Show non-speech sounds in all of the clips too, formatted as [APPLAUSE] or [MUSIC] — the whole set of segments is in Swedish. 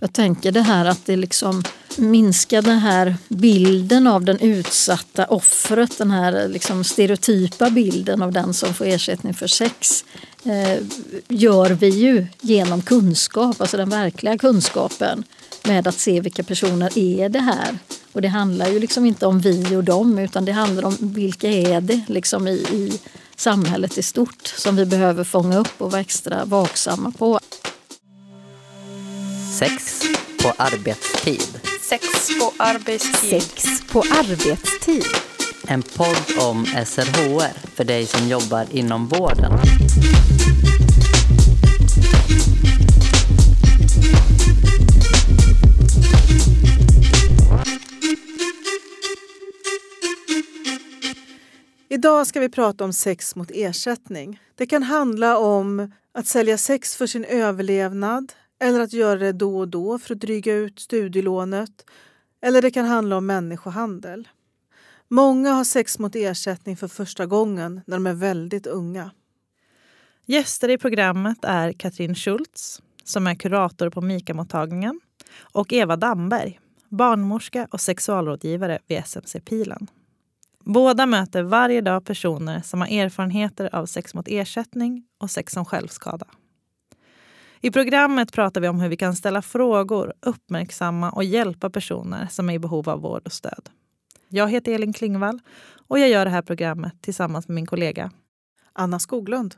Jag tänker det här att det liksom minskar den här bilden av den utsatta offret, den här liksom stereotypa bilden av den som får ersättning för sex eh, gör vi ju genom kunskap, alltså den verkliga kunskapen med att se vilka personer är det här. Och det handlar ju liksom inte om vi och dem utan det handlar om vilka är det liksom i, i samhället i stort som vi behöver fånga upp och vara extra vaksamma på. Sex på arbetstid. Sex på arbetstid. Sex på arbetstid. En podd om SRHR för dig som jobbar inom vården. Idag ska vi prata om sex mot ersättning. Det kan handla om att sälja sex för sin överlevnad eller att göra det då och då för att dryga ut studielånet. Eller det kan handla om människohandel. Många har sex mot ersättning för första gången när de är väldigt unga. Gäster i programmet är Katrin Schultz, som är kurator på Mika-mottagningen och Eva Damberg, barnmorska och sexualrådgivare vid SMC Pilen. Båda möter varje dag personer som har erfarenheter av sex mot ersättning och sex som självskada. I programmet pratar vi om hur vi kan ställa frågor, uppmärksamma och hjälpa personer som är i behov av vård och stöd. Jag heter Elin Klingvall och jag gör det här programmet tillsammans med min kollega Anna Skoglund.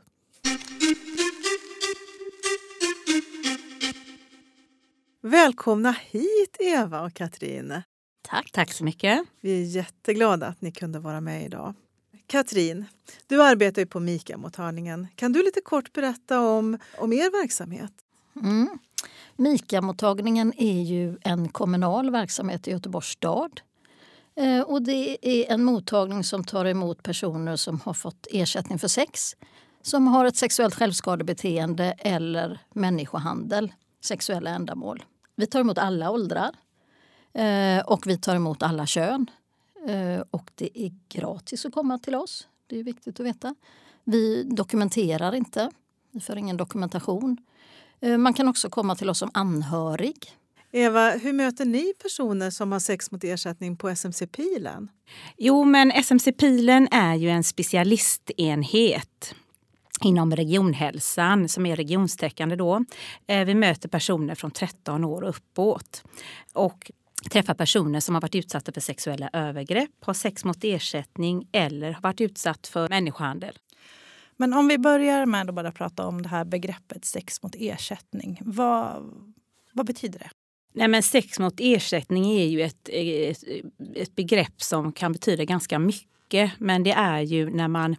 Välkomna hit Eva och Katrin. Tack. Tack så mycket. Vi är jätteglada att ni kunde vara med idag. Katrin, du arbetar ju på Mika-mottagningen. Kan du lite kort berätta om, om er verksamhet? Mm. Mika-mottagningen är ju en kommunal verksamhet i Göteborgs stad. Eh, och det är en mottagning som tar emot personer som har fått ersättning för sex som har ett sexuellt självskadebeteende eller människohandel, sexuella ändamål. Vi tar emot alla åldrar eh, och vi tar emot alla kön. Eh, och det är gratis att komma till oss. Det är viktigt att veta. Vi dokumenterar inte. Vi för ingen dokumentation. Eh, man kan också komma till oss som anhörig. Eva, hur möter ni personer som har sex mot ersättning på SMC Pilen? Jo, men SMC Pilen är ju en specialistenhet inom regionhälsan som är regionstäckande. Då. Eh, vi möter personer från 13 år och uppåt. Och träffar personer som har varit utsatta för sexuella övergrepp, har sex mot ersättning eller har varit utsatt för människohandel. Men om vi börjar med att bara prata om det här begreppet sex mot ersättning. Vad, vad betyder det? Nej, men sex mot ersättning är ju ett, ett, ett begrepp som kan betyda ganska mycket. Men det är ju när man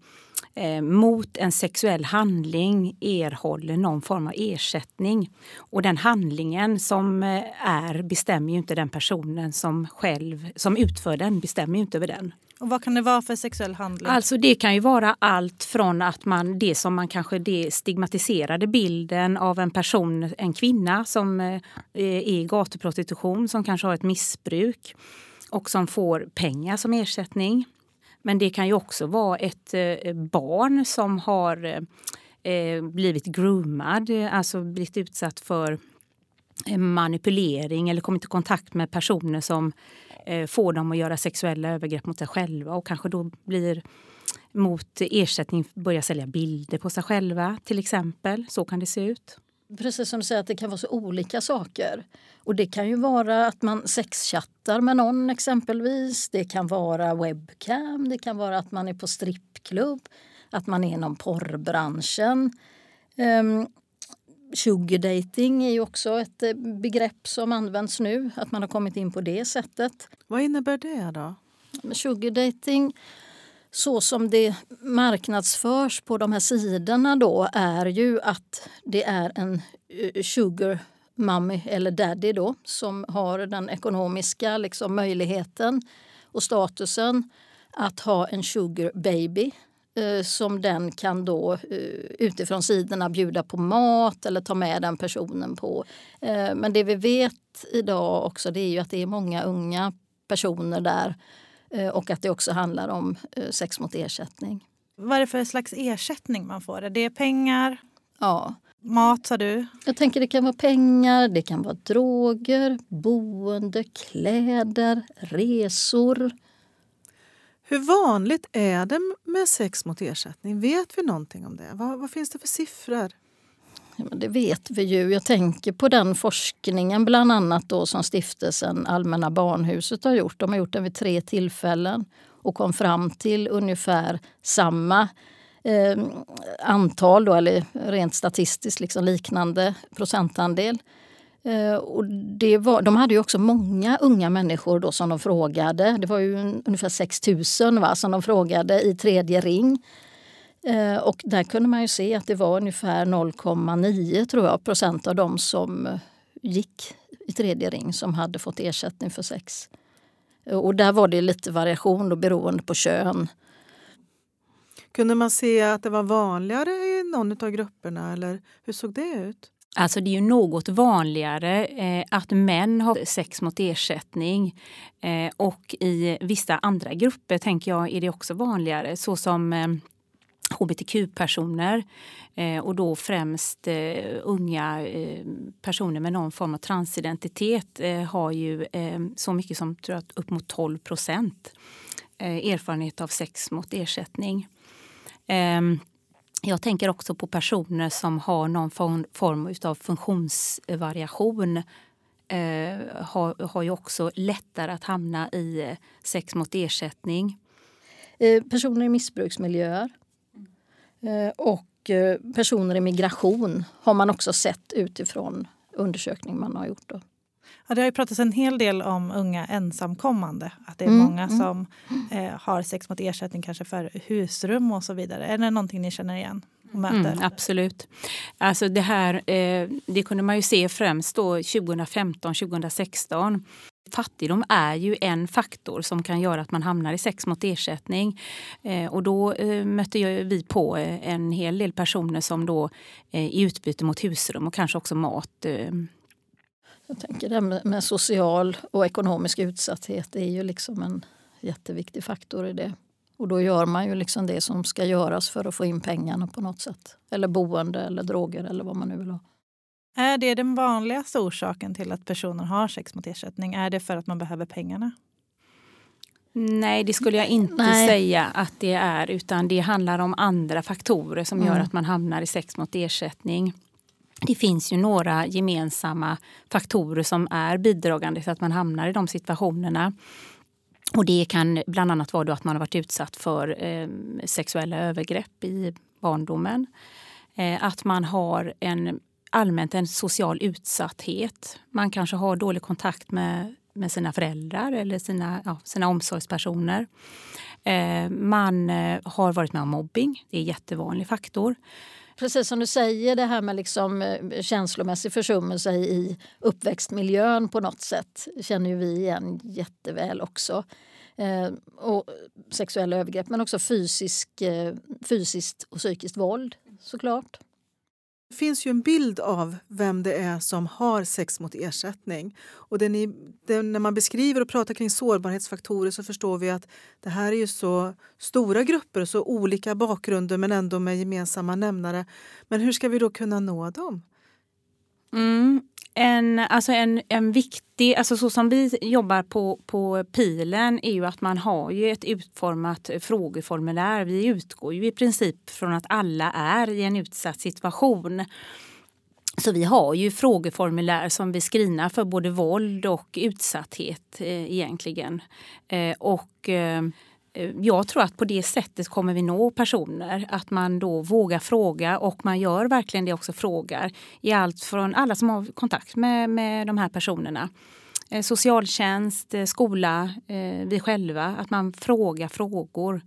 eh, mot en sexuell handling erhåller någon form av ersättning. Och den handlingen som eh, är bestämmer ju inte den personen som själv som utför den, bestämmer ju inte över den. Och vad kan det vara för sexuell handling? Alltså det kan ju vara allt från att man, det som man kanske det stigmatiserade bilden av en person, en kvinna som eh, är i gatuprostitution, som kanske har ett missbruk och som får pengar som ersättning. Men det kan ju också vara ett eh, barn som har eh, blivit groomad, alltså blivit utsatt för eh, manipulering eller kommit i kontakt med personer som får dem att göra sexuella övergrepp mot sig själva och kanske då blir mot ersättning börja sälja bilder på sig själva till exempel. Så kan det se ut. Precis som du säger att det kan vara så olika saker. Och det kan ju vara att man sexchattar med någon exempelvis. Det kan vara webcam, det kan vara att man är på strippklubb, att man är inom porrbranschen. Um, Sugar dating är ju också ett eh, begrepp som används nu, att man har kommit in på det sättet. Vad innebär det då? Sugar dating så som det marknadsförs på de här sidorna då är ju att det är en eh, sugar mommy eller daddy då som har den ekonomiska liksom, möjligheten och statusen att ha en sugar baby eh, som den kan då eh, utifrån sidorna bjuda på mat eller ta med den personen på. Eh, men det vi vet idag också det är ju att det är många unga personer där och att det också handlar om eh, sex mot ersättning. Vad är det för slags ersättning man får? Är det pengar? Ja, Mat sa du? Jag tänker det kan vara pengar, det kan vara droger, boende, kläder, resor. Hur vanligt är det med sex mot ersättning? Vet vi någonting om det? Vad, vad finns det för siffror? Det vet vi ju. Jag tänker på den forskningen bland annat då som stiftelsen Allmänna barnhuset har gjort. De har gjort den vid tre tillfällen och kom fram till ungefär samma eh, antal, då, eller rent statistiskt liksom liknande procentandel. Eh, och det var, de hade ju också många unga människor då som de frågade. Det var ju ungefär 6 000 va, som de frågade i tredje ring. Eh, och där kunde man ju se att det var ungefär 0,9 tror jag, procent av dem som eh, gick i tredje ring som hade fått ersättning för sex. Och där var det lite variation då, beroende på kön. Kunde man se att det var vanligare i någon av grupperna eller hur såg det ut? Alltså det är ju något vanligare eh, att män har sex mot ersättning. Eh, och i vissa andra grupper tänker jag är det också vanligare såsom eh, hbtq-personer eh, och då främst eh, unga eh, personer med någon form av transidentitet eh, har ju eh, så mycket som tror jag, upp mot 12 procent eh, erfarenhet av sex mot ersättning. Ehm, jag tänker också på personer som har någon form av funktionsvariation har, har ju också lättare att hamna i sex mot ersättning. Personer i missbruksmiljöer och eh, personer i migration har man också sett utifrån undersökning man har gjort. Då. Ja, det har ju pratats en hel del om unga ensamkommande. Att det är mm, många mm. som eh, har sex mot ersättning kanske för husrum och så vidare. Är det någonting ni känner igen? Och möter? Mm, absolut. Alltså det här eh, det kunde man ju se främst då 2015, 2016 Fattigdom är ju en faktor som kan göra att man hamnar i sex mot ersättning. Eh, och då eh, mötte vi på eh, en hel del personer som då i utbyte mot husrum och kanske också mat jag tänker det med, med social och ekonomisk utsatthet är ju liksom en jätteviktig faktor i det. Och då gör man ju liksom det som ska göras för att få in pengarna på något sätt. Eller boende eller droger eller vad man nu vill ha. Är det den vanligaste orsaken till att personer har sex mot ersättning? Är det för att man behöver pengarna? Nej, det skulle jag inte Nej. säga att det är. Utan det handlar om andra faktorer som mm. gör att man hamnar i sex mot ersättning. Det finns ju några gemensamma faktorer som är bidragande till att man hamnar i de situationerna. Och det kan bland annat vara att man har varit utsatt för eh, sexuella övergrepp i barndomen. Eh, att man har en allmänt en social utsatthet. Man kanske har dålig kontakt med, med sina föräldrar eller sina, ja, sina omsorgspersoner. Eh, man eh, har varit med om mobbing. Det är en jättevanlig faktor. Precis som du säger, det här med liksom eh, känslomässig försummelse i uppväxtmiljön på något sätt känner ju vi igen jätteväl också. Eh, och sexuella övergrepp, men också fysisk, eh, fysiskt och psykiskt våld såklart. Det finns ju en bild av vem det är som har sex mot ersättning. Och det ni, det, när man beskriver och pratar kring sårbarhetsfaktorer så förstår vi att det här är ju så stora grupper, så olika bakgrunder men ändå med gemensamma nämnare. Men hur ska vi då kunna nå dem? Mm, en, alltså en, en viktig, alltså så som vi jobbar på, på Pilen är ju att man har ju ett utformat frågeformulär. Vi utgår ju i princip från att alla är i en utsatt situation. Så vi har ju frågeformulär som vi screenar för både våld och utsatthet eh, egentligen. Eh, och eh, Eh, jag tror att på det sättet kommer vi nå personer. Att man då vågar fråga och man gör verkligen det också, frågar. I allt från alla som har kontakt med, med de här personerna. Eh, socialtjänst, eh, skola, vi själva. Att man frågar frågor.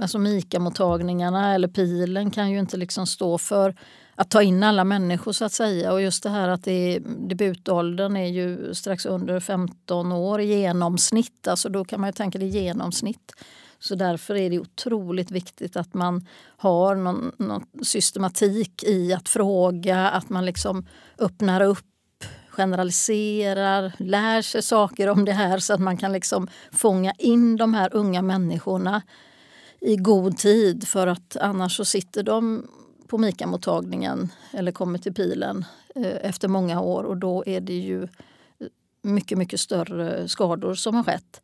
Alltså Mika-mottagningarna eller Pilen kan ju inte liksom stå för att ta in alla människor så att säga. Och just det här att det är, debutåldern är ju strax under 15 år i genomsnitt. Alltså då kan man ju tänka det genomsnitt. Så därför är det otroligt viktigt att man har någon, någon systematik i att fråga, att man liksom öppnar upp generaliserar, lär sig saker om det här så att man kan liksom fånga in de här unga människorna i god tid för att annars så sitter de på Mika-mottagningen eller kommer till pilen eh, efter många år och då är det ju mycket, mycket större skador som har skett.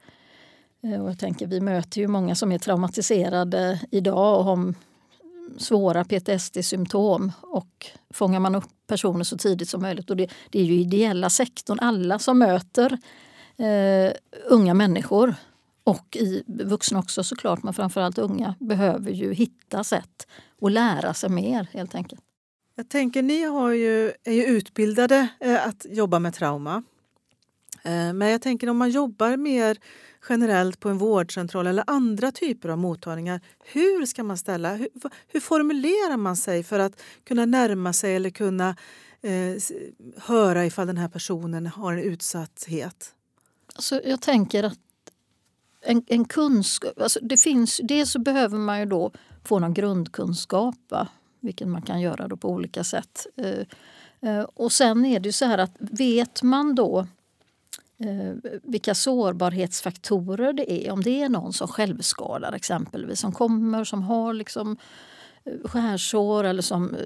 Eh, och jag tänker, vi möter ju många som är traumatiserade idag och har svåra PTSD-symptom. Och fångar man upp personer så tidigt som möjligt, och det, det är ju ideella sektorn, alla som möter eh, unga människor och i vuxna också såklart, men framförallt unga, behöver ju hitta sätt att lära sig mer helt enkelt. Jag tänker, ni har ju, är ju utbildade eh, att jobba med trauma. Eh, men jag tänker om man jobbar mer generellt på en vårdcentral eller andra typer av mottagningar. Hur ska man ställa? Hur, hur formulerar man sig för att kunna närma sig eller kunna eh, höra ifall den här personen har en utsatthet? Alltså, jag tänker att en, en kunskap... Alltså det finns, dels så behöver man ju då få någon grundkunskap, va? vilket man kan göra då på olika sätt. Eh, eh, och sen är det ju så här att vet man då eh, vilka sårbarhetsfaktorer det är, om det är någon som självskadar exempelvis, som kommer som har liksom skärsår eller som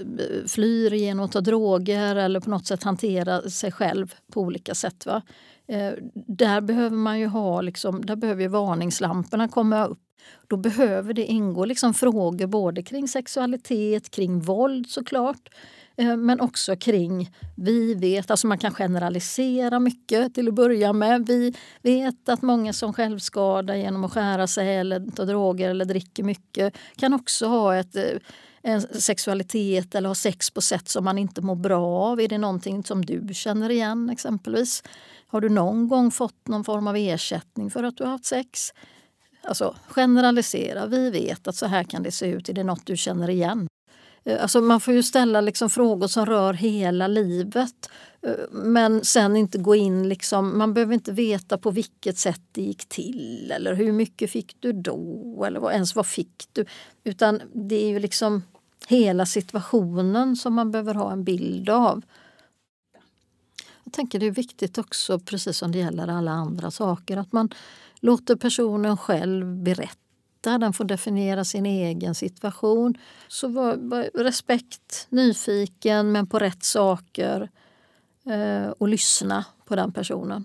flyr genom att ta droger eller på något sätt hantera sig själv på olika sätt. Va? Eh, där behöver man ju ha, liksom, där behöver ju varningslamporna komma upp. Då behöver det ingå liksom frågor både kring sexualitet, kring våld såklart, eh, men också kring vi vet, alltså man kan generalisera mycket till att börja med. Vi vet att många som självskadar genom att skära sig eller ta droger eller dricker mycket kan också ha ett eh, Eh, sexualitet eller ha sex på sätt som man inte mår bra av. Är det någonting som du känner igen exempelvis? Har du någon gång fått någon form av ersättning för att du har haft sex? Alltså generalisera. Vi vet att så här kan det se ut. Är det något du känner igen? Eh, alltså man får ju ställa liksom frågor som rör hela livet. Men sen inte gå in... Liksom, man behöver inte veta på vilket sätt det gick till eller hur mycket fick du då eller ens vad fick du. Utan det är ju liksom hela situationen som man behöver ha en bild av. Jag tänker det är viktigt också, precis som det gäller alla andra saker, att man låter personen själv berätta. Den får definiera sin egen situation. Så var, var respekt, nyfiken men på rätt saker eh, Eh, och lyssna på den personen.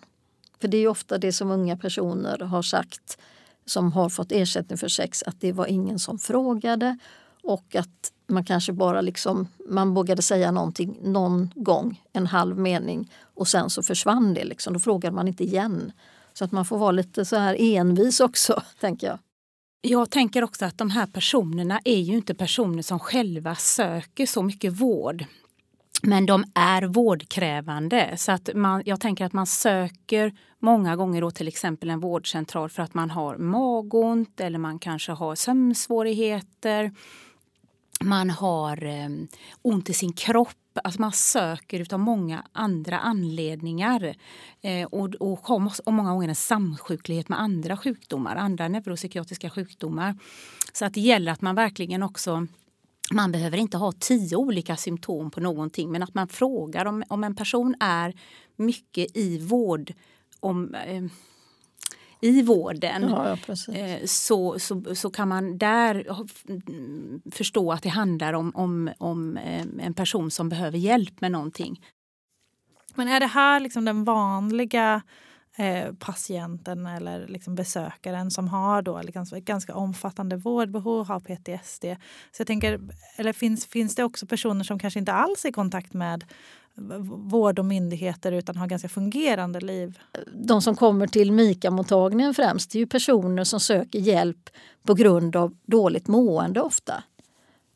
För det är ofta det som unga personer har sagt som har fått ersättning för sex, att det var ingen som frågade och att man kanske bara liksom, man vågade säga någonting någon gång, en halv mening och sen så försvann det. Liksom. Då frågade man inte igen. Så att man får vara lite så här envis också, [LAUGHS] tänker jag. Jag tänker också att de här personerna är ju inte personer som själva söker så mycket vård. Men de är vårdkrävande. Så att man, jag tänker att man söker många gånger då till exempel en vårdcentral för att man har magont eller man kanske har sömnsvårigheter man har eh, ont i sin kropp. Alltså man söker av många andra anledningar. Eh, och, och har och många gånger en samsjuklighet med andra sjukdomar, andra neuropsykiatriska sjukdomar. Så att det gäller att man verkligen också man behöver inte ha tio olika symptom på någonting men att man frågar om, om en person är mycket i vård om, eh, i vården ja, ja, eh, så, så, så kan man där förstå att det handlar om, om, om eh, en person som behöver hjälp med någonting. Men är det här liksom den vanliga eh, patienten eller liksom besökaren som har då liksom ett ganska omfattande vårdbehov, har PTSD. Så jag tänker, eller finns, finns det också personer som kanske inte alls är i kontakt med vård och myndigheter utan har ganska fungerande liv. De som kommer till Mika-mottagningen främst är ju personer som söker hjälp på grund av dåligt mående ofta.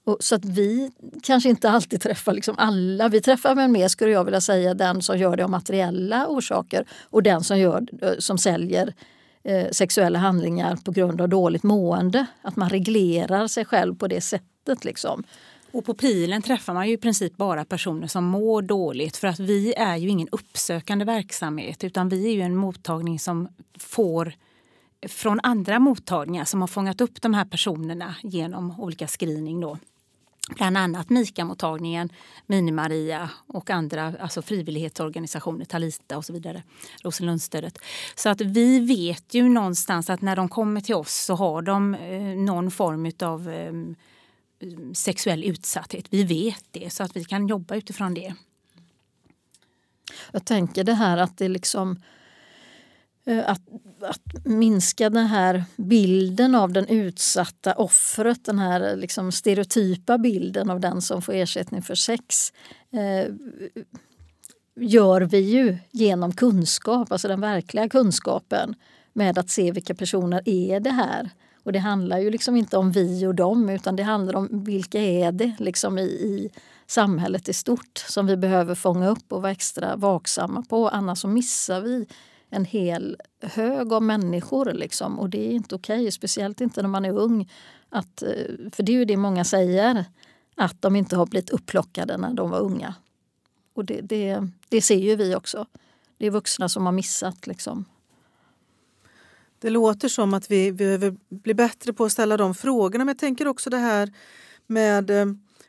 Och så att vi kanske inte alltid träffar liksom alla. Vi träffar väl mer, skulle jag vilja säga, den som gör det av materiella orsaker och den som, gör, eh, som säljer eh, sexuella handlingar på grund av dåligt mående. Att man reglerar sig själv på det sättet. Liksom. Och på pilen träffar man ju i princip bara personer som mår dåligt för att vi är ju ingen uppsökande verksamhet utan vi är ju en mottagning som får från andra mottagningar som har fångat upp de här personerna genom olika screening. Då. Bland annat Mika-mottagningen, Mini-Maria och andra alltså frivillighetsorganisationer, Talita och så vidare, Rosenlundsstödet. Så att vi vet ju någonstans att när de kommer till oss så har de eh, någon form av eh, sexuell utsatthet. Vi vet det så att vi kan jobba utifrån det. Jag tänker det här att det liksom eh, Eh, att, att minska den här bilden av den utsatta offret, den här liksom stereotypa bilden av den som får ersättning för sex eh, gör vi ju genom kunskap, alltså den verkliga kunskapen med att se vilka personer är det här. Och det handlar ju liksom inte om vi och dem utan det handlar om vilka är det liksom i, i samhället i stort som vi behöver fånga upp och vara extra vaksamma på. Annars så missar vi en hel hög av människor. Liksom. Och det är inte okej, okay, speciellt inte när man är ung. Att, eh, för det är ju det många säger, att de inte har blivit upplockade när de var unga. Och det, det, det ser ju vi också. Det är vuxna som har missat. Liksom. Det låter som att vi behöver bli bättre på att ställa de frågorna. Men jag tänker också det här med eh,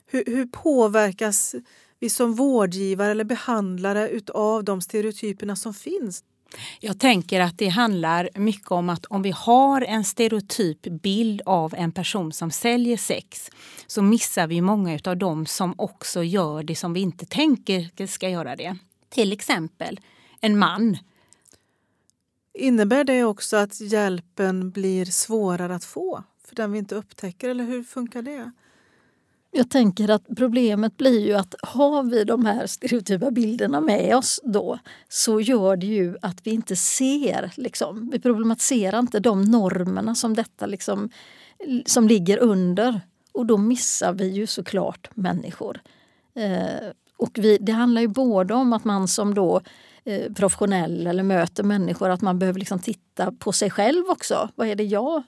hur, hur påverkas vi som vårdgivare eller behandlare av de stereotyperna som finns? Jag tänker att det handlar mycket om att om vi har en stereotyp bild av en person som säljer sex så missar vi många av dem som också gör det som vi inte tänker ska göra det. Till exempel en man. Innebär det också att hjälpen blir svårare att få för den vi inte upptäcker? Eller hur funkar det? Jag tänker att problemet blir ju att har vi de här stereotypa bilderna med oss då så gör det ju att vi inte ser, liksom, vi problematiserar inte de normerna som detta liksom, som ligger under. Och då missar vi ju såklart människor. Eh, och vi, det handlar ju både om att man som då eh, professionell eller möter människor att man behöver liksom titta på sig själv också. Vad är det jag eh,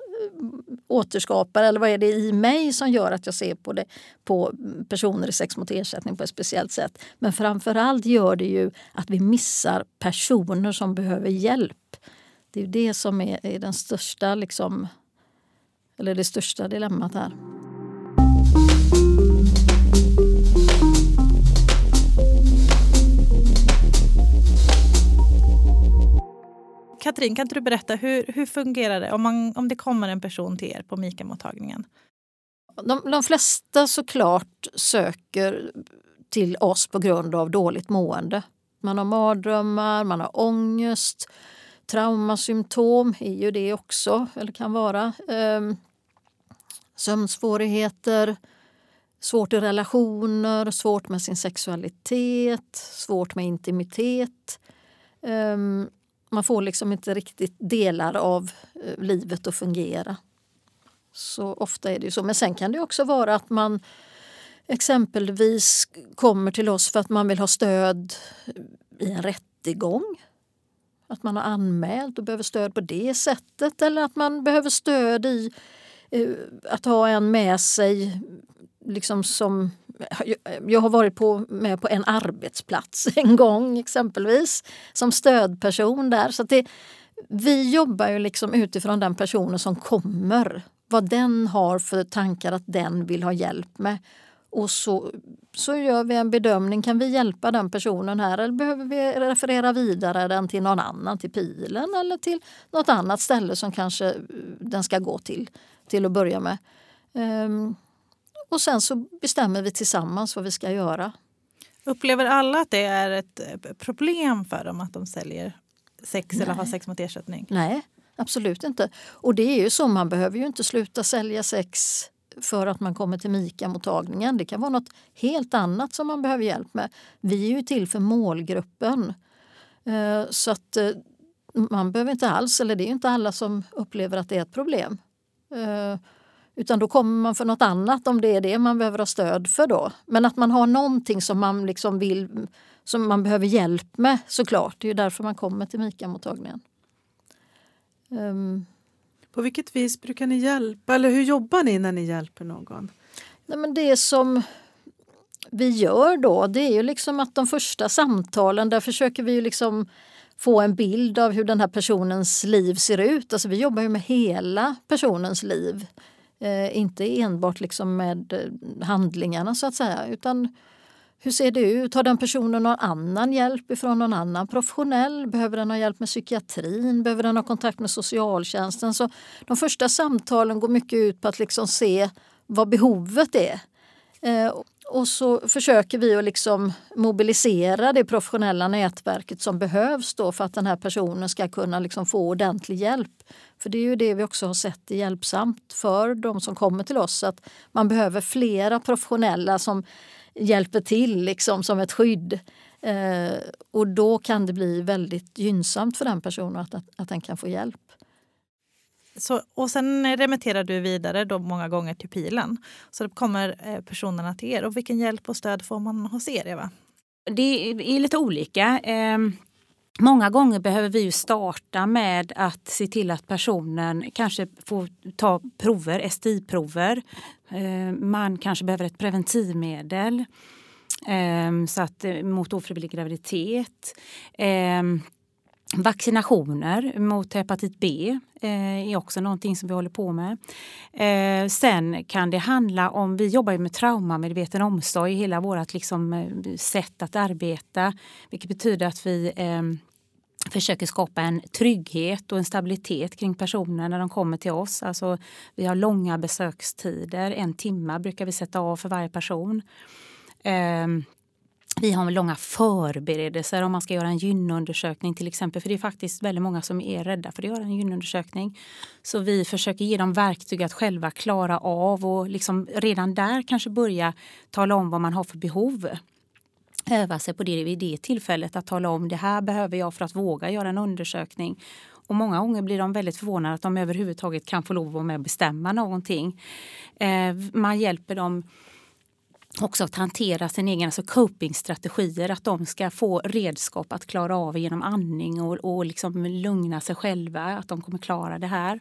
återskapar eller vad är det i mig som gör att jag ser på, det, på personer i sex mot ersättning på ett speciellt sätt. Men framförallt gör det ju att vi missar personer som behöver hjälp. Det är det som är, är den största, liksom, eller det största dilemmat här. Katrin, kan inte du berätta hur, hur fungerar det om, man, om det kommer en person till er på Mika-mottagningen? De, de flesta såklart söker till oss på grund av dåligt mående. Man har mardrömmar, man har ångest, traumasymptom är ju det också, eller kan vara. Ehm, sömnsvårigheter, svårt i relationer, svårt med sin sexualitet, svårt med intimitet. Ehm, man får liksom inte riktigt delar av eh, livet att fungera. Så ofta är det ju så. Men sen kan det också vara att man exempelvis kommer till oss för att man vill ha stöd eh, i en rättegång. Att man har anmält och behöver stöd på det sättet. Eller att man behöver stöd i eh, att ha en med sig liksom som jag har varit på, med på en arbetsplats [LAUGHS] en gång exempelvis som stödperson där. Så det, vi jobbar ju liksom utifrån den personen som kommer. Vad den har för tankar att den vill ha hjälp med. Och så, så gör vi en bedömning. Kan vi hjälpa den personen här eller behöver vi referera vidare den till någon annan, till pilen eller till något annat ställe som kanske den ska gå till, till att börja med. Um, och sen så bestämmer vi tillsammans vad vi ska göra. Upplever alla att det är ett eh, problem för dem att de säljer sex Nej. eller har sex mot ersättning? Nej, absolut inte. Och det är ju så, man behöver ju inte sluta sälja sex för att man kommer till MIKA-mottagningen. Det kan vara något helt annat som man behöver hjälp med. Vi är ju till för målgruppen. Eh, så att eh, man behöver inte alls, eller det är inte alla som upplever att det är ett problem. Utan då kommer man för något annat om det är det man behöver ha stöd för då. Men att man har någonting som man liksom vill, som man behöver hjälp med såklart. Det är ju därför man kommer till MIKA-mottagningen. Um. På vilket vis brukar ni hjälpa? Eller hur jobbar ni när ni hjälper någon? Nej, men det som vi gör då, det är ju liksom att de första samtalen, där försöker vi ju liksom få en bild av hur den här personens liv ser ut. Alltså vi jobbar ju med hela personens liv. Eh, inte enbart liksom med eh, handlingarna så att säga utan hur ser det ut? Har den personen någon annan hjälp från någon annan professionell? Behöver den ha hjälp med psykiatrin? Behöver den ha kontakt med socialtjänsten? Så de första samtalen går mycket ut på att liksom se vad behovet är. Eh, och så försöker vi att liksom mobilisera det professionella nätverket som behövs då för att den här personen ska kunna liksom få ordentlig hjälp. För det är ju det vi också har sett är hjälpsamt för de som kommer till oss. Att man behöver flera professionella som hjälper till liksom som ett skydd. Eh, och då kan det bli väldigt gynnsamt för den personen att, att, att den kan få hjälp. Så, och sen remitterar du vidare då många gånger till Pilen. Så det kommer eh, personerna till er. Och vilken hjälp och stöd får man hos er, Eva? Det är lite olika. Ehm, många gånger behöver vi starta med att se till att personen kanske får ta prover, STI-prover. Ehm, man kanske behöver ett preventivmedel ehm, så att, eh, mot ofrivillig graviditet. Vaccinationer mot hepatit B eh, är också någonting som vi håller på med. Eh, sen kan det handla om, vi jobbar ju med traumamedveten omsorg, hela vårt liksom, eh, sätt att arbeta. Vilket betyder att vi ehm, försöker skapa en trygghet och en stabilitet kring personer när de kommer till oss. Alltså, vi har långa besökstider, en timme brukar vi sätta av för varje person. Ehm, vi har långa förberedelser om man ska göra en gynundersökning till exempel. För det är faktiskt väldigt många som är rädda för att göra en gynundersökning. Så vi försöker ge dem verktyg att själva klara av och liksom redan där kanske börja tala om vad man har för behov. Öva sig på det vid det tillfället att tala om det här behöver jag för att våga göra en undersökning. Och många gånger blir de väldigt förvånade att de överhuvudtaget kan få lov att vara med och bestämma någonting. Eh, man hjälper dem också att hantera sin egen alltså copingstrategier, att de ska få redskap att klara av genom andning och, och liksom lugna sig själva, att de kommer klara det här.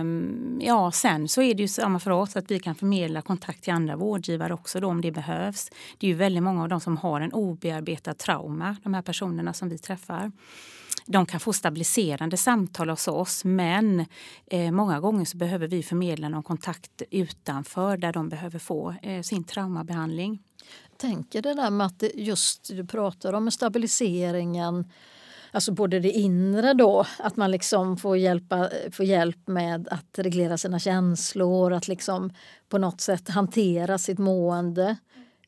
Um, ja, sen så är det ju samma för oss att vi kan förmedla kontakt till andra vårdgivare också då, om det behövs. Det är ju väldigt många av dem som har en obearbetad trauma, de här personerna som vi träffar. De kan få stabiliserande samtal hos oss men eh, många gånger så behöver vi förmedla någon kontakt utanför där de behöver få eh, sin traumabehandling. Jag tänker det där med att det just du pratar om stabiliseringen Alltså både det inre då, att man liksom får, hjälpa, får hjälp med att reglera sina känslor, att liksom på något sätt hantera sitt mående.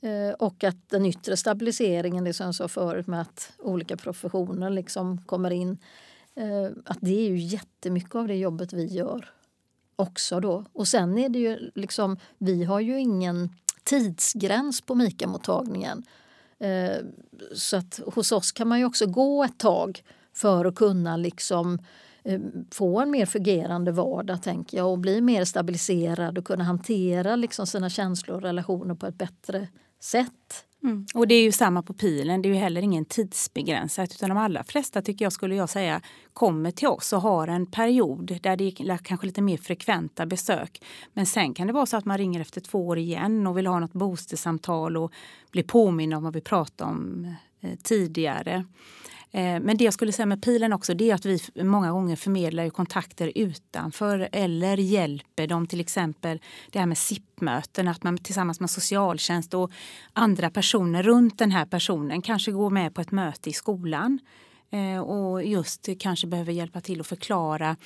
Eh, och att den yttre stabiliseringen, det som jag sa förut med att olika professioner liksom kommer in. Eh, att det är ju jättemycket av det jobbet vi gör också då. Och sen är det ju liksom, vi har ju ingen tidsgräns på Mika-mottagningen. Eh, så att hos oss kan man ju också gå ett tag för att kunna liksom få en mer fungerande vardag tänker jag och bli mer stabiliserad och kunna hantera liksom sina känslor och relationer på ett bättre sätt. Mm. Och det är ju samma på pilen, det är ju heller ingen tidsbegränsat utan de allra flesta tycker jag skulle jag säga kommer till oss och har en period där det är kanske lite mer frekventa besök. Men sen kan det vara så att man ringer efter två år igen och vill ha något boostersamtal och bli påminn om vad vi pratade om eh, tidigare. Eh, men det jag skulle säga med pilen också det är att vi många gånger förmedlar kontakter utanför eller hjälper dem till exempel det här med SIP-möten, att man tillsammans med socialtjänst och andra personer runt den här personen kanske går med på ett möte i skolan eh, och just kanske behöver hjälpa till att förklara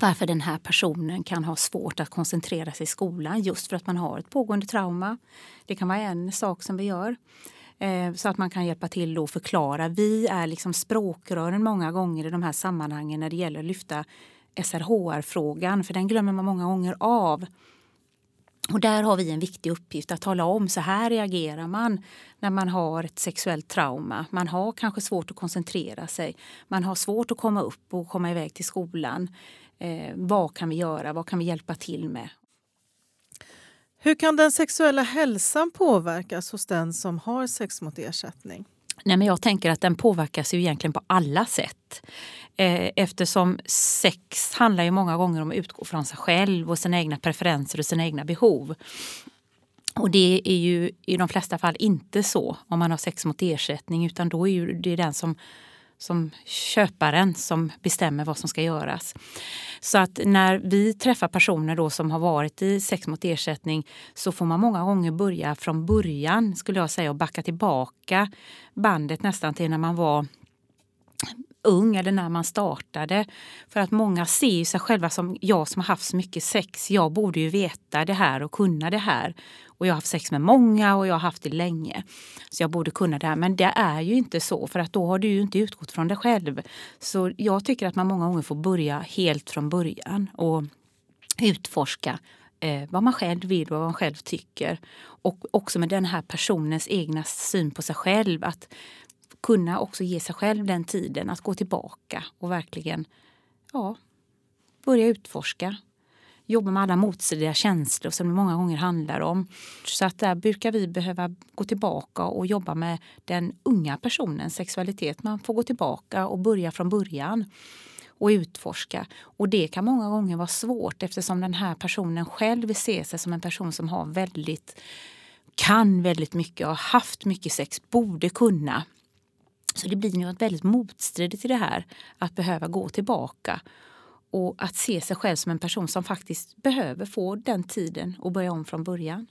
varför den här personen kan ha svårt att koncentrera sig i skolan just för att man har ett pågående trauma. Det kan vara en sak som vi gör. Eh, så att man kan hjälpa till och förklara. Vi är liksom språkrören många gånger i de här sammanhangen när det gäller att lyfta SRHR-frågan, för den glömmer man många gånger av. Och där har vi en viktig uppgift att tala om så här reagerar man när man har ett sexuellt trauma. Man har kanske svårt att koncentrera sig. Man har svårt att komma upp och komma iväg till skolan. Eh, vad kan vi göra? Vad kan vi hjälpa till med? Hur kan den sexuella hälsan påverkas hos den som har sex mot ersättning? Nej, men jag tänker att den påverkas ju egentligen på alla sätt. Eh, eftersom sex handlar ju många gånger om att utgå från sig själv och sina egna preferenser och sina egna behov. Och det är ju i de flesta fall inte så om man har sex mot ersättning utan då är ju det den som som köparen som bestämmer vad som ska göras. Så att när vi träffar personer då som har varit i sex mot ersättning så får man många gånger börja från början skulle jag säga och backa tillbaka bandet nästan till när man var ung eller när man startade. För att många ser ju sig själva som jag som har haft så mycket sex. Jag borde ju veta det här och kunna det här. Och jag har haft sex med många och jag har haft det länge. Så jag borde kunna det här. Men det är ju inte så för att då har du ju inte utgått från dig själv. Så jag tycker att man många gånger får börja helt från början och utforska eh, vad man själv vill och vad man själv tycker. Och också med den här personens egna syn på sig själv. Att kunna också ge sig själv den tiden att gå tillbaka och verkligen ja, börja utforska. Jobba med alla motstridiga känslor som det många gånger handlar om. Så att där brukar vi behöva gå tillbaka och jobba med den unga personens sexualitet. Man får gå tillbaka och börja från början och utforska. Och det kan många gånger vara svårt eftersom den här personen själv vill se sig som en person som har väldigt kan väldigt mycket, har haft mycket sex, borde kunna. Så det blir något väldigt motstridigt i det här att behöva gå tillbaka och att se sig själv som en person som faktiskt behöver få den tiden och börja om från början.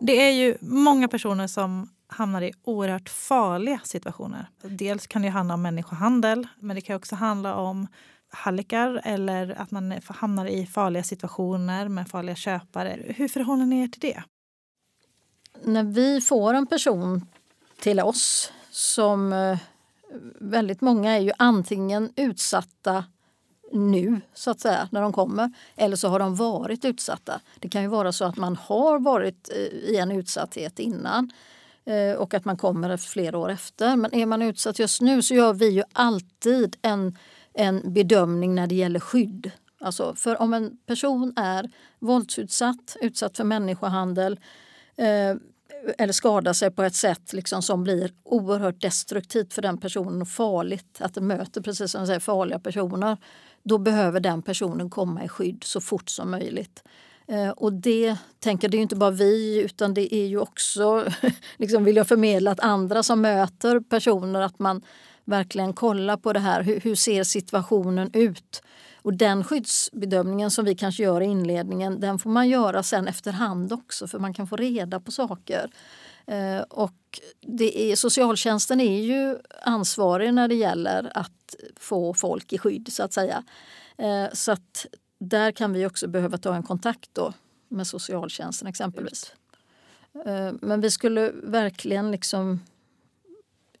Det är ju många personer som hamnar i oerhört farliga situationer. Dels kan det handla om människohandel, men det kan också handla om hallickar eller att man hamnar i farliga situationer med farliga köpare. Hur förhåller ni er till det? När vi får en person till oss som eh, väldigt många är ju antingen utsatta nu, så att säga, när de kommer. Eller så har de varit utsatta. Det kan ju vara så att man har varit eh, i en utsatthet innan eh, och att man kommer flera år efter. Men är man utsatt just nu så gör vi ju alltid en, en bedömning när det gäller skydd. Alltså för om en person är våldsutsatt, utsatt för människohandel eh, eller skadar sig på ett sätt liksom som blir oerhört destruktivt för den personen och farligt. Att den möter precis som säger, farliga personer då behöver den personen komma i skydd så fort som möjligt. Eh, och det tänker det är inte bara vi utan det är ju också, [LAUGHS] liksom vill jag förmedla att andra som möter personer att man verkligen kollar på det här. Hur, hur ser situationen ut? Och den skyddsbedömningen som vi kanske gör i inledningen den får man göra sen efterhand också för man kan få reda på saker. Eh, och det är, socialtjänsten är ju ansvarig när det gäller att få folk i skydd så att säga. Eh, så att där kan vi också behöva ta en kontakt då med socialtjänsten exempelvis. Eh, men vi skulle verkligen liksom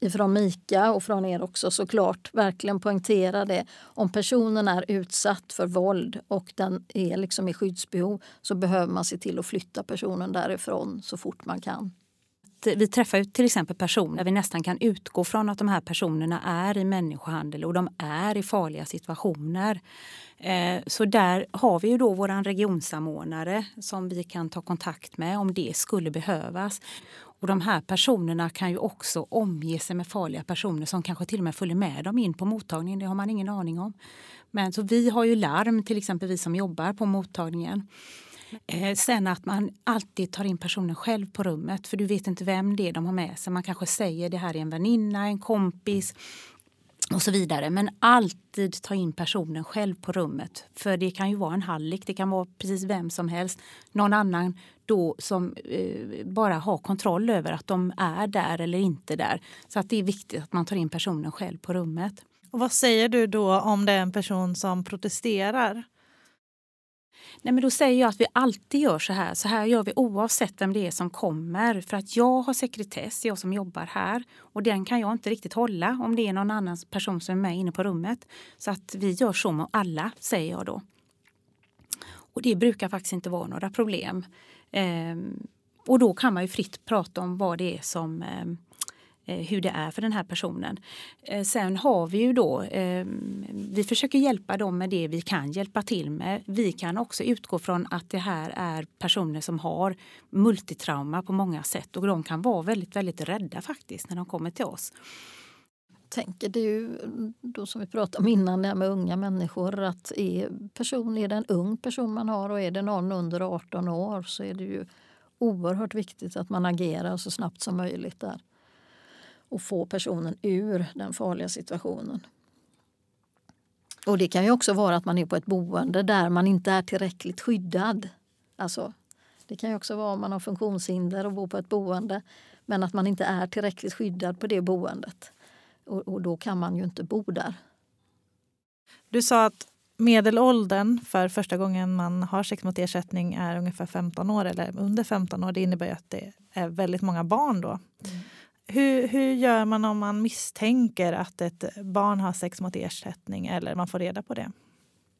ifrån Mika och från er också såklart verkligen poängtera det. Om personen är utsatt för våld och den är liksom i skyddsbehov så behöver man se till att flytta personen därifrån så fort man kan vi träffar till exempel personer där vi nästan kan utgå från att de här personerna är i människohandel och de är i farliga situationer. Eh, så där har vi ju då vår regionsamordnare som vi kan ta kontakt med om det skulle behövas. Och de här personerna kan ju också omge sig med farliga personer som kanske till och med följer med dem in på mottagningen. Det har man ingen aning om. Men så vi har ju larm, till exempel vi som jobbar på mottagningen. Eh, sen att man alltid tar in personen själv på rummet för du vet inte vem det är de har med sig. Man kanske säger det här är en väninna, en kompis och så vidare. Men alltid ta in personen själv på rummet. För det kan ju vara en hallick, det kan vara precis vem som helst. Någon annan då som eh, bara har kontroll över att de är där eller inte där. Så att det är viktigt att man tar in personen själv på rummet. Och Vad säger du då om det är en person som protesterar? Nej, men då säger jag att vi alltid gör så här. Så här gör vi oavsett vem det är som kommer. För att jag har sekretess, jag som jobbar här. Och den kan jag inte riktigt hålla om det är någon annan person som är med inne på rummet. Så att vi gör så med alla, säger jag då. Och det brukar faktiskt inte vara några problem. Ehm, och då kan man ju fritt prata om vad det är som ehm, Eh, hur det är för den här personen. Eh, sen har vi ju då, ehm, vi försöker hjälpa dem med det vi kan hjälpa till med. Vi kan också utgå från att det här är personer som har multitrauma på många sätt och de kan vara väldigt, väldigt rädda faktiskt när de kommer till oss tänker det är ju då som vi pratade om innan det här med unga människor att är, person, är det en ung person man har och är det någon under 18 år så är det ju oerhört viktigt att man agerar så snabbt som möjligt där och få personen ur den farliga situationen. Och det kan ju också vara att man är på ett boende där man inte är tillräckligt skyddad. Alltså, det kan ju också vara om man har funktionshinder och bor på ett boende men att man inte är tillräckligt skyddad på det boendet. Och, och då kan man ju inte bo där. Du sa att medelåldern för första gången man har sex mot ersättning är ungefär 15 år eller under 15 år. Det innebär att det är väldigt många barn då. Mm. Hur, hur gör man om man misstänker att ett barn har sex mot ersättning eller man får reda på det?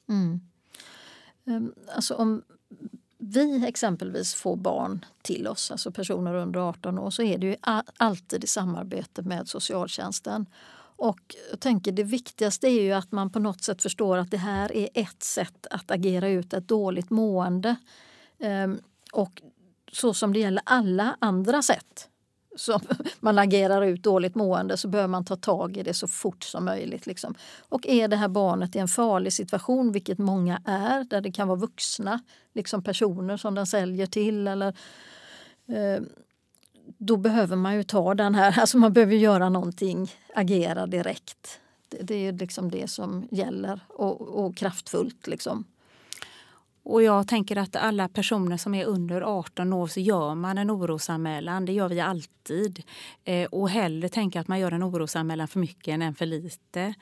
Mm. Um, alltså om vi exempelvis får barn till oss, alltså personer under 18 år, så är det ju alltid i samarbete med socialtjänsten. Och jag tänker det viktigaste är ju att man på något sätt förstår att det här är ett sätt att agera ut ett dåligt mående. Ehm, och så som det gäller alla andra sätt som [LAUGHS] man agerar ut dåligt mående så behöver man ta tag i det så fort som möjligt. Liksom. Och är det här barnet i en farlig situation, vilket många är, där det kan vara vuxna liksom personer som den säljer till eller eh, då behöver man ju ta den här, [LAUGHS] alltså man behöver göra någonting, agera direkt. Det, det är liksom det som gäller och, och kraftfullt. Liksom. Och jag tänker att alla personer som är under 18 år så gör man en orosanmälan. Det gör vi alltid. Eh, och hellre tänka att man gör en orosanmälan för mycket än för lite.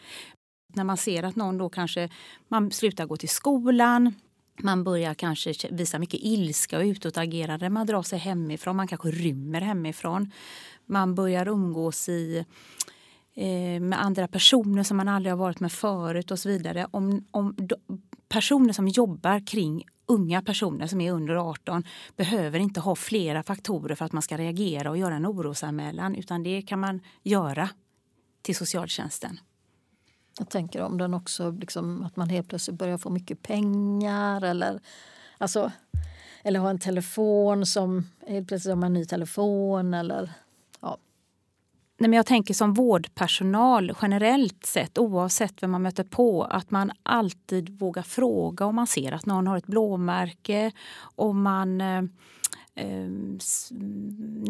När man ser att någon då kanske man slutar gå till skolan, man börjar kanske visa mycket ilska och utåtagerande. Man drar sig hemifrån, man kanske rymmer hemifrån. Man börjar umgås i eh, med andra personer som man aldrig har varit med förut och så vidare. Om, om personer som jobbar kring unga personer som är under 18 behöver inte ha flera faktorer för att man ska reagera och göra en orosanmälan utan det kan man göra till socialtjänsten. Jag tänker om den också, liksom, att man helt plötsligt börjar få mycket pengar eller, alltså, eller ha en telefon som helt plötsligt har man en ny telefon eller Nej, men jag tänker som vårdpersonal generellt sett, oavsett vem man möter på, att man alltid vågar fråga om man ser att någon har ett blåmärke, om man eh, eh,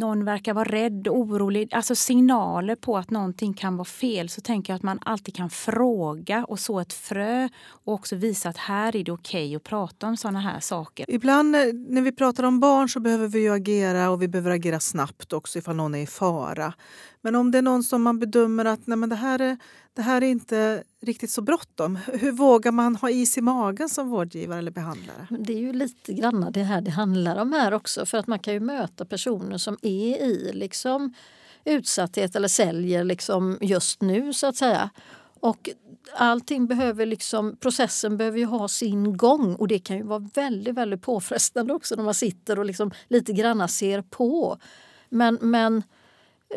någon verkar vara rädd, orolig. Alltså signaler på att någonting kan vara fel. Så tänker jag att man alltid kan fråga och så ett frö och också visa att här är det okej okay att prata om såna här saker. Ibland eh, när vi pratar om barn så behöver vi agera och vi behöver agera snabbt också ifall någon är i fara. Men om det är någon som man bedömer att nej men det, här är, det här är inte riktigt så bråttom. Hur vågar man ha is i magen som vårdgivare eller behandlare? Det är ju lite grann det här det handlar om här också. För att man kan ju möta personer som är i liksom utsatthet eller säljer liksom just nu så att säga. Och allting behöver liksom, processen behöver ju ha sin gång och det kan ju vara väldigt, väldigt påfrestande också när man sitter och liksom lite granna ser på. Men, men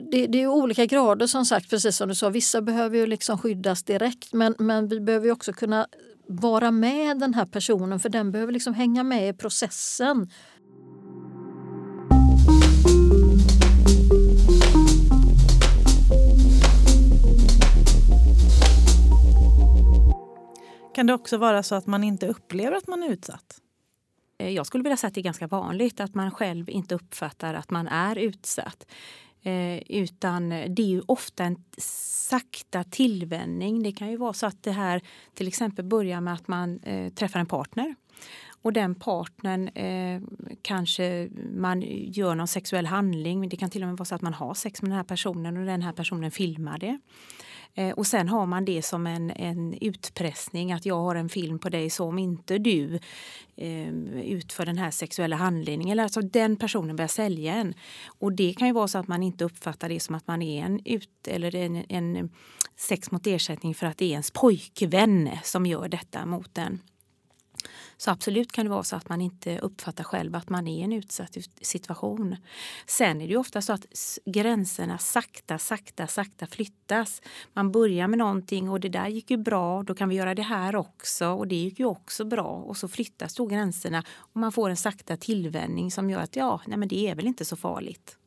det, det, är olika grader som sagt, precis som du sa. Vissa behöver ju liksom skyddas direkt men, men vi behöver också kunna vara med den här personen för den behöver liksom hänga med i processen. Kan det också vara så att man inte upplever att man är utsatt? Eh, jag skulle vilja säga att det är ganska vanligt att man själv inte uppfattar att man är utsatt. Eh, utan det är ju ofta en sakta tillvänjning. Det kan ju vara så att det här till exempel börjar med att man eh, träffar en partner. Och den partnern eh, kanske man gör någon sexuell handling. Det kan till och med vara så att man har sex med den här personen och den här personen filmar det. Eh, och sen har man det som en, en utpressning att jag har en film på dig så om inte du eh, utför den här sexuella handlingen. Eller alltså den personen börjar sälja en. Och det kan ju vara så att man inte uppfattar det som att man är en, ut, eller en, en sex mot ersättning för att det är ens pojkvän som gör detta mot en. Så absolut kan det vara så att man inte uppfattar själv att man är i en utsatt situation. Sen är det ju ofta så att gränserna sakta, sakta, sakta flyttas. Man börjar med någonting och det där gick ju bra, då kan vi göra det här också och det gick ju också bra. Och så flyttas då gränserna och man får en sakta tillvänjning som gör att ja, nej men det är väl inte så farligt.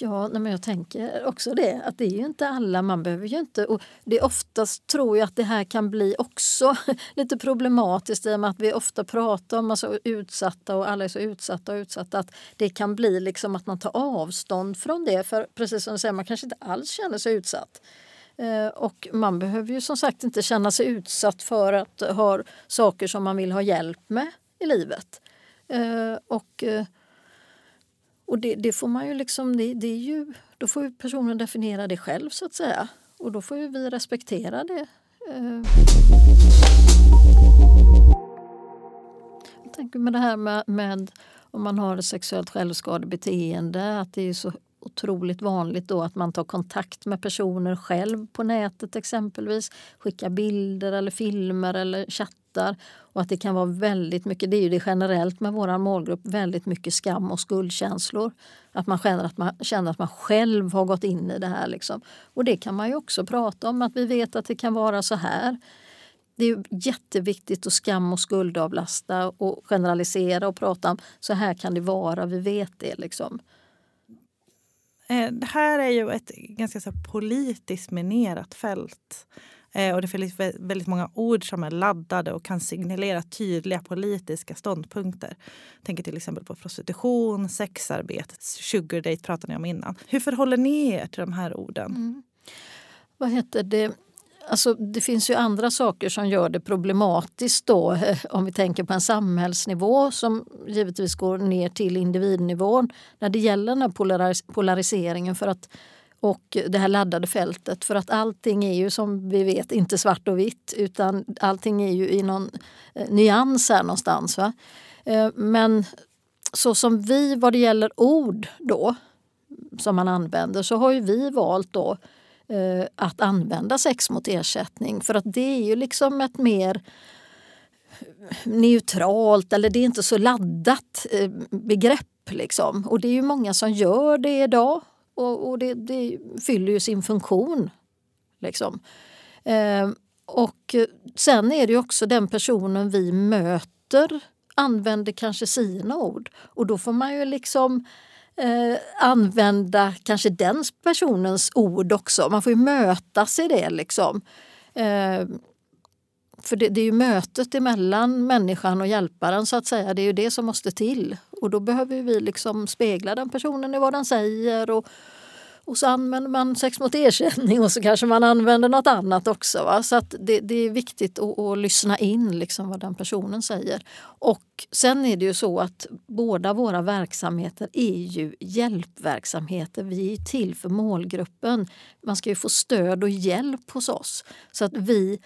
Ja, men jag tänker också det. Att det är ju inte alla, man behöver ju inte... Och det oftast tror jag att det här kan bli också [LAUGHS] lite problematiskt i och med att vi ofta pratar om alltså utsatta och alla är så utsatta och utsatta. Att det kan bli liksom att man tar avstånd från det. För precis som du säger, man kanske inte alls känner sig utsatt. Eh, och man behöver ju som sagt inte känna sig utsatt för att ha saker som man vill ha hjälp med i livet. Eh, och eh, och det, det, får man ju liksom, det, det, är ju, då får ju personen definiera det själv så att säga. Och då får ju vi respektera det. Eh. Jag tänker med det här med, med om man har ett sexuellt självskadebeteende att det är så otroligt vanligt då att man tar kontakt med personer själv på nätet exempelvis. Skickar bilder eller filmer eller chattar. Och att det kan vara väldigt mycket, det är ju det generellt med vår målgrupp, väldigt mycket skam och skuldkänslor. Att man känner att man, känner att man själv har gått in i det här. Liksom. Och det kan man ju också prata om, att vi vet att det kan vara så här. Det är jätteviktigt att skam och skuldavlasta och generalisera och prata om så här kan det vara, vi vet det. Liksom. Eh, det här är ju ett ganska så politiskt minerat fält. Eh, och det finns väldigt många ord som är laddade och kan signalera tydliga politiska ståndpunkter. Jag tänker till exempel på prostitution, sexarbete, sugardate pratade ni om innan. Hur förhåller ni er till de här orden? Mm. Vad heter det? Alltså, det finns ju andra saker som gör det problematiskt då eh, om vi tänker på en samhällsnivå som givetvis går ner till individnivån när det gäller den här polaris polariseringen för att, och det här laddade fältet. För att allting är ju som vi vet inte svart och vitt utan allting är ju i någon eh, nyans här någonstans. Va? Eh, men så som vi vad det gäller ord då som man använder så har ju vi valt då eh, att använda sex mot ersättning. För att det är ju liksom ett mer neutralt eller det är inte så laddat eh, begrepp. Liksom. Och det är ju många som gör det idag och, och det, det, fyller ju sin funktion. Liksom. Eh, och sen är det ju också den personen vi möter använder kanske sina ord. Och då får man ju liksom eh, använda kanske den personens ord också. Man får ju mötas i det. liksom. Eh, för det, det, är ju mötet emellan människan och hjälparen så att säga. Det är ju det som måste till. Och då behöver vi liksom spegla den personen i vad den säger och, och så använder man sex mot erkänning och så kanske man använder något annat också. Va? Så att det, det är viktigt att, att, lyssna in liksom vad den personen säger. Och sen är det ju så att båda våra verksamheter är ju hjälpverksamheter. Vi är till för målgruppen. Man ska ju få stöd och hjälp hos oss. Så att vi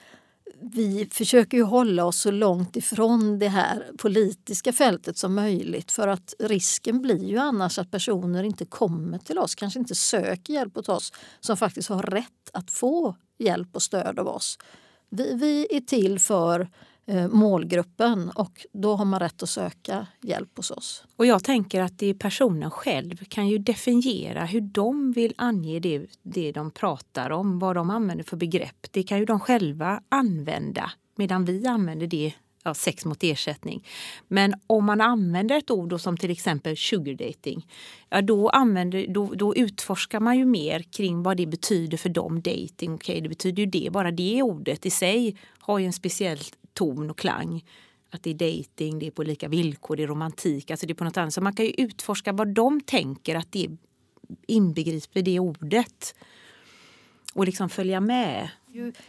vi försöker ju hålla oss så långt ifrån det här politiska fältet som möjligt för att risken blir ju annars att personer inte kommer till oss, kanske inte söker hjälp hos oss som faktiskt har rätt att få hjälp och stöd av oss. Vi, vi är till för Eh, målgruppen och då har man rätt att söka hjälp hos oss. Och jag tänker att det är personen själv kan ju definiera hur de vill ange det, det de pratar om, vad de använder för begrepp. Det kan ju de själva använda medan vi använder det ja, sex mot ersättning. Men om man använder ett ord som till exempel sugar dating, ja, då, använder, då, då utforskar man ju mer kring vad det betyder för dem. Dating, okay, det betyder ju det. Bara det ordet i sig har ju en speciell ton och klang. Att det är dating, det är på lika villkor, det är romantik. Alltså det är på något annat. Så man kan ju utforska vad de tänker att det inbegriper det ordet. Och liksom följa med.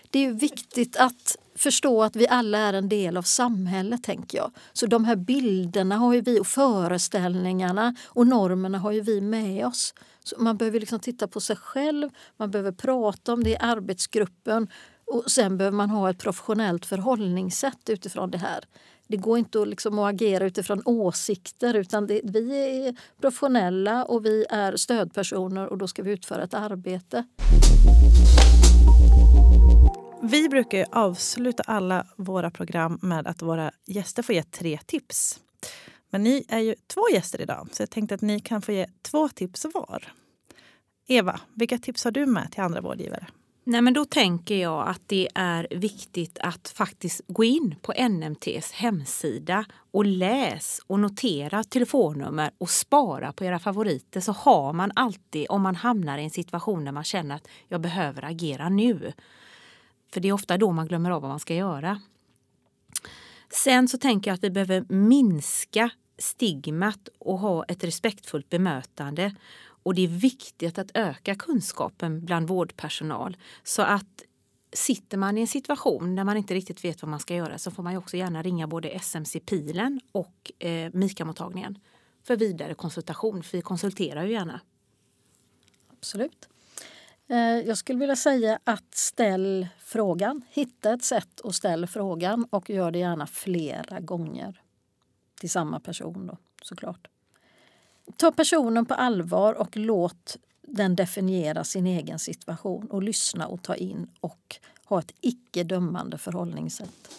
Det är ju viktigt att förstå att vi alla är en del av samhället. tänker jag. Så de här bilderna har ju vi och föreställningarna och normerna har ju vi med oss. Så man behöver liksom titta på sig själv, man behöver prata om det i arbetsgruppen och sen behöver man ha ett professionellt förhållningssätt utifrån det här. Det går inte att, liksom att agera utifrån åsikter utan det, vi är professionella och vi är stödpersoner och då ska vi utföra ett arbete. Vi brukar avsluta alla våra program med att våra gäster får ge tre tips. Men ni är ju två gäster idag så jag tänkte att ni kan få ge två tips var. Eva, vilka tips har du med till andra vårdgivare? Nej, men då tänker jag att det är viktigt att faktiskt gå in på NMTs hemsida och läs och notera telefonnummer och spara på era favoriter så har man alltid, om man hamnar i en situation där man känner att jag behöver agera nu. För det är ofta då man glömmer av vad man ska göra. Sen så tänker jag att vi behöver minska stigmat och ha ett respektfullt bemötande. Och det är viktigt att öka kunskapen bland vårdpersonal. Så att sitter man i en situation där man inte riktigt vet vad man ska göra så får man ju också gärna ringa både SMC Pilen och eh, MIKA-mottagningen för vidare konsultation, för vi konsulterar ju gärna. Absolut. Eh, jag skulle vilja säga att ställ frågan. Hitta ett sätt att ställa frågan och gör det gärna flera gånger. Till samma person då, såklart. Ta personen på allvar och låt den definiera sin egen situation och lyssna och ta in och ha ett icke dömande förhållningssätt.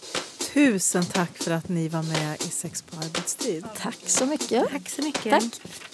Tusen tack för att ni var med i Sex på arbetstid. Tack så mycket. Tack så mycket. Tack.